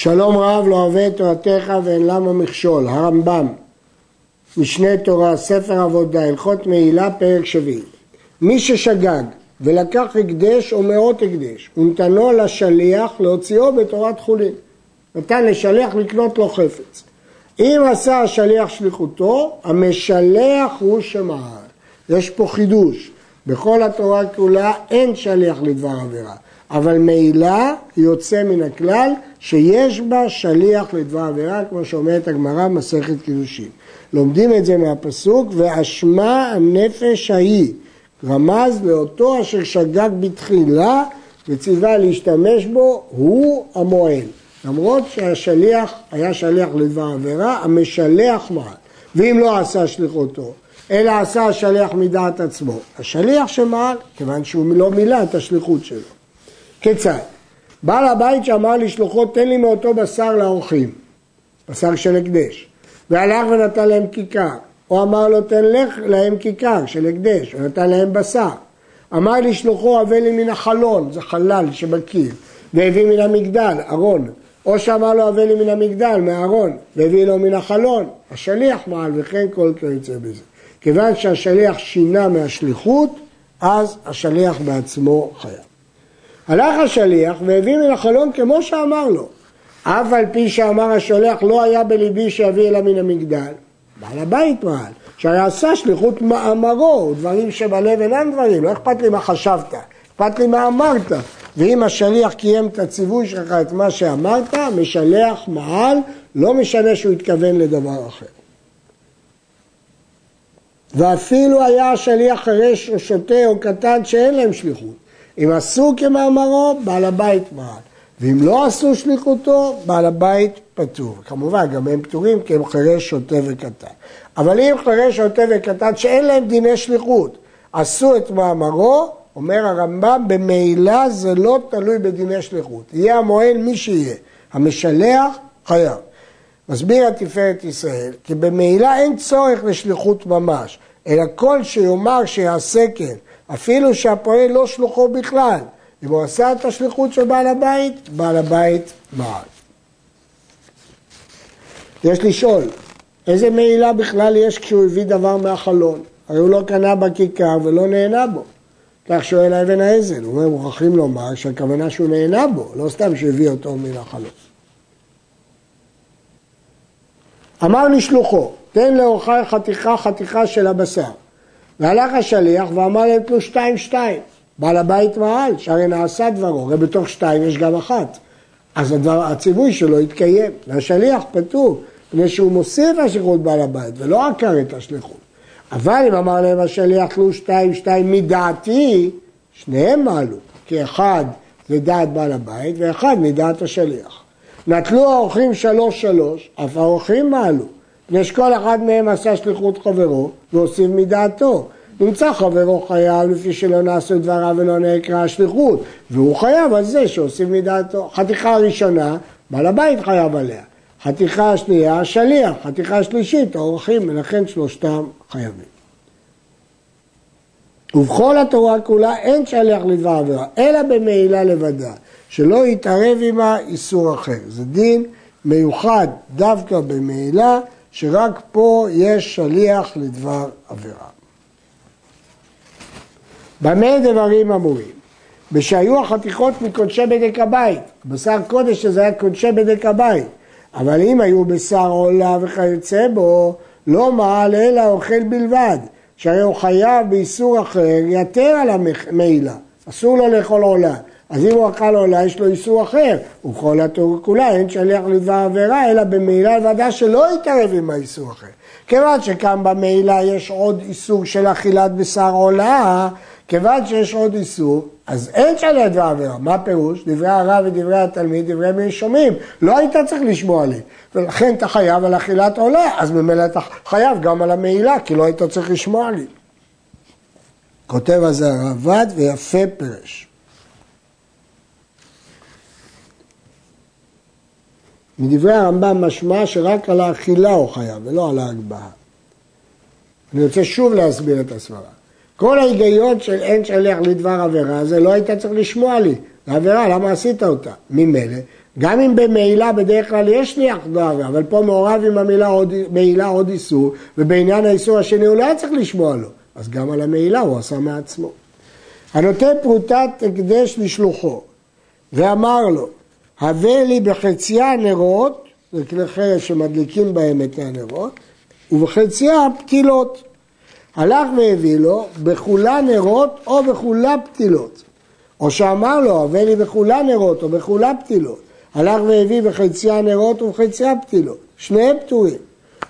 שלום רב לא אוהב את תורתך ואין למה מכשול, הרמב"ם, משנה תורה, ספר עבודה, הלכות מעילה, פרק שביעי. מי ששגג ולקח הקדש או מאות הקדש, ונתנו לשליח להוציאו בתורת חולין. נתן לשליח לקנות לו חפץ. אם עשה השליח שליחותו, המשלח הוא שמעל. יש פה חידוש. בכל התורה כולה אין שליח לדבר עבירה. אבל מעילה יוצא מן הכלל שיש בה שליח לדבר עבירה, כמו שאומרת הגמרא במסכת קידושין. לומדים את זה מהפסוק, ואשמה הנפש ההיא, רמז לאותו אשר שגג בתחילה וציווה להשתמש בו, הוא המועל. למרות שהשליח היה שליח לדבר עבירה, המשלח מעל. ואם לא עשה שליחותו, אלא עשה השליח מדעת עצמו, השליח שמעל, כיוון שהוא לא מילא את השליחות שלו. כיצד? בעל הבית שאמר לשלוחו תן לי מאותו בשר לאורחים, בשר של הקדש, והלך ונתן להם כיכר, או אמר לו תן לך להם כיכר של הקדש, ונתן להם בשר. אמר לשלוחו הבא לי מן החלון, זה חלל שבקיר, והביא מן המגדל, ארון. או שאמר לו הבא לי מן המגדל, מהארון, והביא לו מן החלון, השליח מעל וכן כל כיוצא בזה. כיוון שהשליח שינה מהשליחות, אז השליח בעצמו חייב. הלך השליח והביא מן החלון כמו שאמר לו. אף על פי שאמר השולח לא היה בליבי שיביא אלא מן המגדל. בעל הבית מעל, שהרי עשה שליחות מאמרו, דברים שבלב אינם דברים, לא אכפת לי מה חשבת, אכפת לי מה אמרת. ואם השליח קיים את הציווי שלך, את מה שאמרת, משלח מעל, לא משנה שהוא התכוון לדבר אחר. ואפילו היה השליח חירש או שוטה או קטן שאין להם שליחות. אם עשו כמאמרו, בעל הבית מעל. ואם לא עשו שליחותו, בעל הבית פטור. כמובן, גם הם פטורים כי הם חירש, שוטה וקטן. אבל אם חירש, שוטה וקטן שאין להם דיני שליחות, עשו את מאמרו, אומר הרמב"ם, במעילה זה לא תלוי בדיני שליחות. יהיה המועל מי שיהיה. המשלח חייב. מסביר התפארת ישראל, כי במעילה אין צורך לשליחות ממש, אלא כל שיאמר שיעשה כן, אפילו שהפועל לא שלוחו בכלל. אם הוא עשה את השליחות של בעל הבית, בעל הבית מעל. יש לשאול, איזה מעילה בכלל יש כשהוא הביא דבר מהחלון? הרי הוא לא קנה בכיכר ולא נהנה בו. כך שואל האבן העזל, הוא אומר, מוכרחים לומר שהכוונה שהוא נהנה בו, לא סתם שהביא אותו מן החלון. אמר לשלוחו, תן לאורחי חתיכה חתיכה של הבשר. והלך השליח ואמר להם תנו שתיים שתיים. בעל הבית מעל, שהרי נעשה דברו, הרי בתוך שתיים יש גם אחת. אז הדבר, הציווי שלו יתקיים, והשליח פטור, מפני שהוא מוסיף השליחות בעל הבית, ולא עקר את השליחות. אבל אם אמר להם השליח תנו שתיים שתיים מדעתי, שניהם מעלו, כי אחד זה דעת בעל הבית ואחד מדעת השליח. נטלו האורחים שלוש שלוש, אף האורחים מעלו. מפני שכל אחד מהם עשה שליחות חברו והוסיף מדעתו. נמצא חברו חייב לפי שלא נעשו דבריו ולא נקרא השליחות, והוא חייב על זה שהוסיף מדעתו. חתיכה ראשונה, בעל הבית חייב עליה. חתיכה שנייה, השליח. חתיכה שלישית, האורחים, ולכן שלושתם חייבים. ובכל התורה כולה אין שליח לדבר עבירה, אלא במעילה לבדה, שלא יתערב עמה איסור אחר. זה דין מיוחד דווקא במעילה, שרק פה יש שליח לדבר עבירה. במה דברים אמורים? בשהיו החתיכות מקודשי בדק הבית, בשר קודש שזה היה קודשי בדק הבית, אבל אם היו בשר עולה וכיוצא בו, לא מעל אלא אוכל בלבד, שהרי הוא חייב באיסור אחר יתר על המעילה, אסור לו לאכול עולה. אז אם הוא אכל עולה, יש לו איסור אחר. וכל התורה כולה אין שליח לדבר עבירה, אלא במעילה לוודא שלא יתערב עם האיסור אחר. כיוון שכאן במעילה יש עוד איסור של אכילת בשר עולה, כיוון שיש עוד איסור, אז אין שליח לדבר עבירה. מה פירוש? דברי הרב ודברי התלמיד, דברי מי שומעים. לא היית צריך לשמוע לי. ולכן אתה חייב על אכילת עולה, אז ממילא אתה חייב גם על המעילה, כי לא היית צריך לשמוע לי. כותב על זה הרב"ד ויפה פרש. מדברי הרמב"ם משמע שרק על האכילה הוא חייב, ולא על ההגבהה. אני רוצה שוב להסביר את הסברה. כל ההיגיון של אין שליח לדבר עבירה זה לא היית צריך לשמוע לי. זה עבירה, למה עשית אותה? ממילא, גם אם במעילה בדרך כלל יש שליח דרבה, אבל פה מעורב עם המילה עוד, מעילה עוד איסור, ובעניין האיסור השני הוא לא היה צריך לשמוע לו, אז גם על המעילה הוא עשה מעצמו. הנותן פרוטת הקדש לשלוחו, ואמר לו, הבא לי בחציה נרות, זה כלי חרס שמדליקים בהם את הנרות, ובחציה פתילות. הלך והביא לו בכולה נרות או בכולה פתילות. או שאמר לו, הבא לי בכולה נרות או בכולה פתילות. הלך והביא בחציה נרות ובחציה פתילות. שניהם פטורים.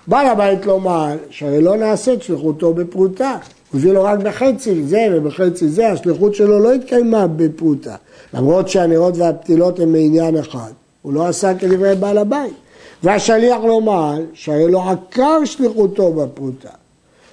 בעל הבית מעל, שהרי לא נעשית שליחותו בפרוטה. הוא הביא לו רק בחצי זה ובחצי זה, השליחות שלו לא התקיימה בפרוטה. למרות שהנרות והפתילות הם מעניין אחד. הוא לא עשה כדברי בעל הבית. והשליח לא מעל, שהרי לא עקר שליחותו בפרוטה.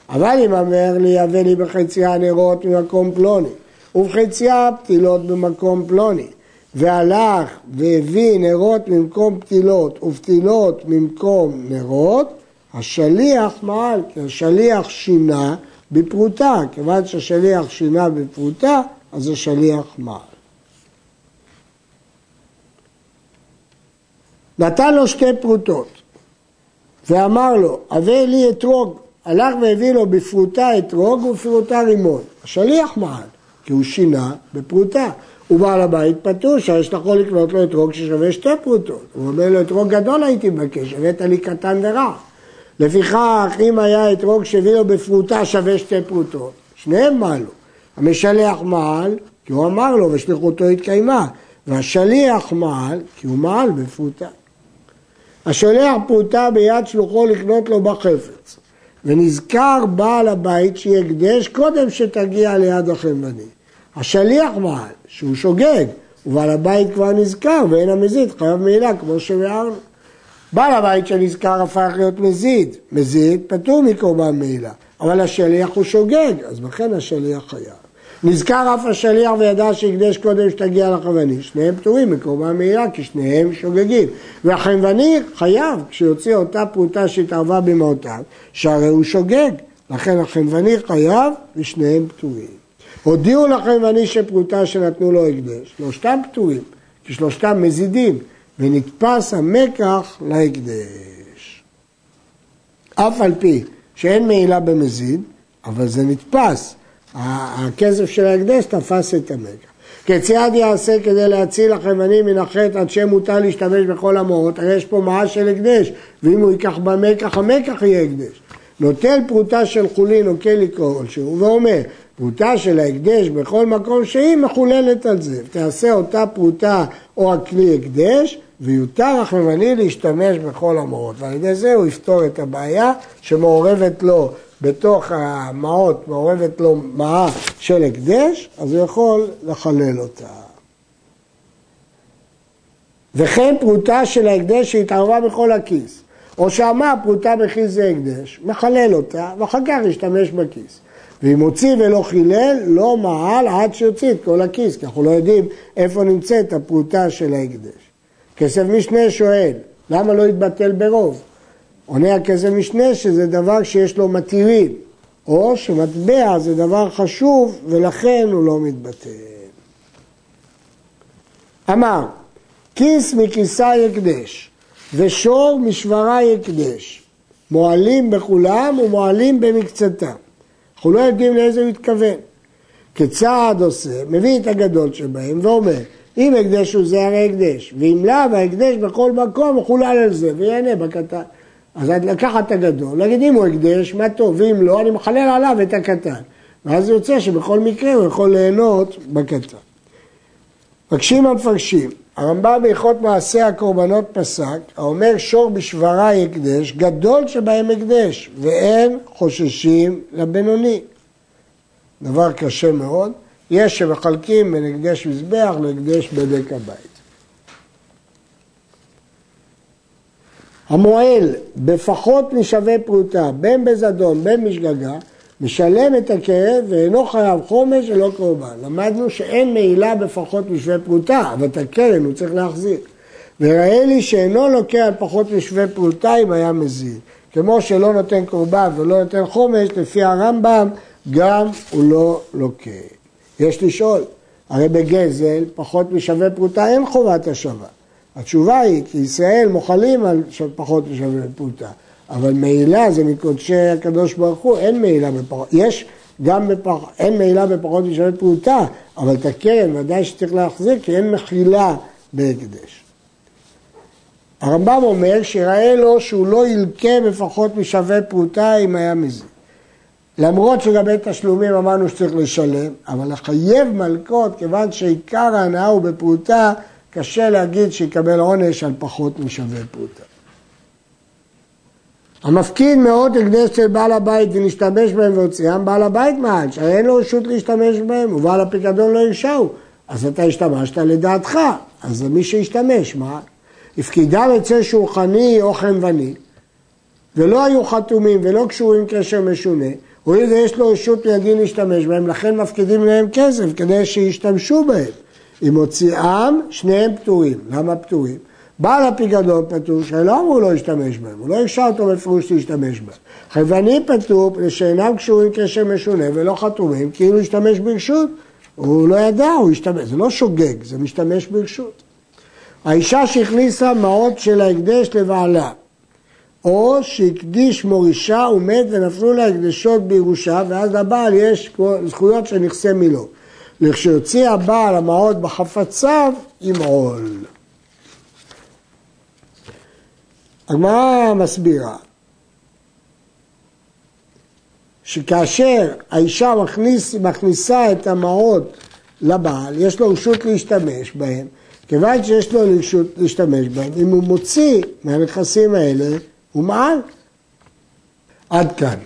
אבל אם אמר לי, יבא לי בחציה נרות ממקום פלוני, ובחציה פתילות במקום פלוני, והלך והביא נרות ממקום פתילות ופתילות ממקום נרות, השליח מעל, כי השליח שינה בפרוטה, כיוון שהשליח שינה בפרוטה, אז השליח מעל. נתן לו שתי פרוטות ואמר לו, הבא לי אתרוג. הלך והביא לו בפרוטה אתרוג ובפרוטה רימון. השליח מעל, כי הוא שינה בפרוטה. ובעל הבית פטור, שיש לך לקנות לו אתרוג ששווה שתי פרוטות. הוא אומר לו, אתרוג גדול הייתי מבקש, הבאת לי קטן ורע. לפיכך, אם היה אתרוג שהביא לו בפרוטה שווה שתי פרוטות, שניהם מעלו. המשלח מעל, כי הוא אמר לו ושליחותו התקיימה, והשליח מעל, כי הוא מעל בפרוטה. השולח פרוטה ביד שלוחו לקנות לו בחפץ, ונזכר בעל הבית שיהיה הקדש קודם שתגיע ליד החמבני. השליח מעל, שהוא שוגג, ובעל הבית כבר נזכר ואין המזיד חייב מעילה כמו שביארנו. בעל הבית שנזכר הפך להיות מזיד, מזיד פטור מקורבן מעילה, אבל השליח הוא שוגג, אז לכן השליח חייב. נזכר אף השליח וידע שהקדש קודם שתגיע לחבני, שניהם פטורים מקורבן מעילה כי שניהם שוגגים. והחנווני חייב כשיוציא אותה פרוטה שהתערבה במאותיו, שהרי הוא שוגג, לכן החנווני חייב ושניהם פטורים. הודיעו לחנווני שפרוטה שנתנו לו הקדש, שלושתם פטורים, כי שלושתם מזידים, ונתפס המקח להקדש. אף על פי שאין מעילה במזיד, אבל זה נתפס. הכסף של ההקדש תפס את המקח. כיצד יעשה כדי להציל החייבני מן החטא עד שמותר להשתמש בכל המורות? הרי יש פה מעש של הקדש, ואם הוא ייקח במקח, המקח יהיה הקדש. נוטל פרוטה של חולין או כלי כלשהו ואומר, פרוטה של ההקדש בכל מקום שהיא מחוללת על זה. תעשה אותה פרוטה או הכלי הקדש, ויותר החמני להשתמש בכל המורות. ועל ידי זה הוא יפתור את הבעיה שמעורבת לו בתוך המעות, מעורבת לו מעה של הקדש, אז הוא יכול לחלל אותה. וכן פרוטה של ההקדש שהתערבה בכל הכיס, או שאמר פרוטה בכיס זה הקדש, מחלל אותה, ואחר כך ישתמש בכיס. ואם הוציא ולא חילל, לא מעל עד שיוציא את כל הכיס, כי אנחנו לא יודעים איפה נמצאת הפרוטה של ההקדש. כסף משנה שואל, למה לא יתבטל ברוב? עונה הכסף משנה שזה דבר שיש לו מתירים, או שמטבע זה דבר חשוב ולכן הוא לא מתבטל. אמר, כיס מכיסה יקדש ושור משברה יקדש, מועלים בכולם ומועלים במקצתם. אנחנו לא יודעים לאיזה הוא התכוון. כצעד עושה, מביא את הגדול שבהם ואומר, אם הקדש הוא זה הרי הקדש, ואם לאו ההקדש בכל מקום חולל על זה ויענה בקטן. אז לקחת את הגדול, להגיד אם הוא הקדש, מה טוב, ואם לא, אני מחלל עליו את הקטן. ואז יוצא שבכל מקרה הוא יכול ליהנות בקטן. מבקשים המפרשים, הרמב"ם בהלכות מעשה הקורבנות פסק, האומר שור בשברה הקדש, גדול שבהם הקדש, ואין חוששים לבינוני. דבר קשה מאוד. יש שמחלקים בין הקדש מזבח להקדש בדק הבית. המועל בפחות משווה פרוטה, בין בזדון, בין משגגה, משלם את הכאב ואינו חייב חומש ולא קורבן. למדנו שאין מעילה בפחות משווה פרוטה, אבל את הקרן הוא צריך להחזיר. וראה לי שאינו לוקח פחות משווה פרוטה אם היה מזיד. כמו שלא נותן קורבן ולא נותן חומש, לפי הרמב"ם גם הוא לא לוקח. יש לשאול, הרי בגזל פחות משווה פרוטה אין חובת השבה. התשובה היא, כי ישראל מוחלים על פחות משווה פרוטה, אבל מעילה זה מקודשי הקדוש ברוך הוא, אין מעילה בפחות, יש גם בפח, אין מעילה בפחות משווה פרוטה, אבל את הקרן ודאי שצריך להחזיק, כי אין מחילה בהקדש. הרמב"ם אומר שיראה לו שהוא לא ילקה בפחות משווה פרוטה אם היה מזה. למרות שלגבי תשלומים אמרנו שצריך לשלם, אבל לחייב מלקות, כיוון שעיקר ההנאה הוא בפרוטה, קשה להגיד שיקבל עונש על פחות משווה פרוטה. המפקיד מאות הקדש של בעל הבית ונשתמש בהם והוציאם, בעל הבית מעל, שהרי אין לו רשות להשתמש בהם, ובעל הפיקדון לא הרשהו. אז אתה השתמשת לדעתך, אז מי שישתמש, מה? הפקידם אצל שולחני או חנווני, ולא היו חתומים ולא קשורים קשר משונה, הואיל ויש לו רשות מידין להשתמש בהם, לכן מפקידים להם כסף כדי שישתמשו בהם. אם הוציאם, שניהם פטורים. למה פטורים? בעל הפיקדון פטור, שלא אמרו לו להשתמש בהם, הוא לא הרשה אותו בפירוש להשתמש בהם. חייבני פטור, שאינם קשורים קשר משונה ולא חתומים, כאילו השתמש ברשות. הוא לא ידע, הוא השתמש, זה לא שוגג, זה משתמש ברשות. האישה שהכניסה מעות של ההקדש לבעלה, או שהקדיש מורישה ומת ונפלו לה הקדשות בירושה, ואז לבעל יש זכויות של נכסי מילו. לכשיוציא הבעל המעות בחפציו, ימעול. הגמרא מסבירה שכאשר האישה מכניס, מכניסה את המעות לבעל, יש לו רשות להשתמש בהם, כיוון שיש לו רשות להשתמש בהם, אם הוא מוציא מהנכסים האלה, הוא מעל. עד כאן.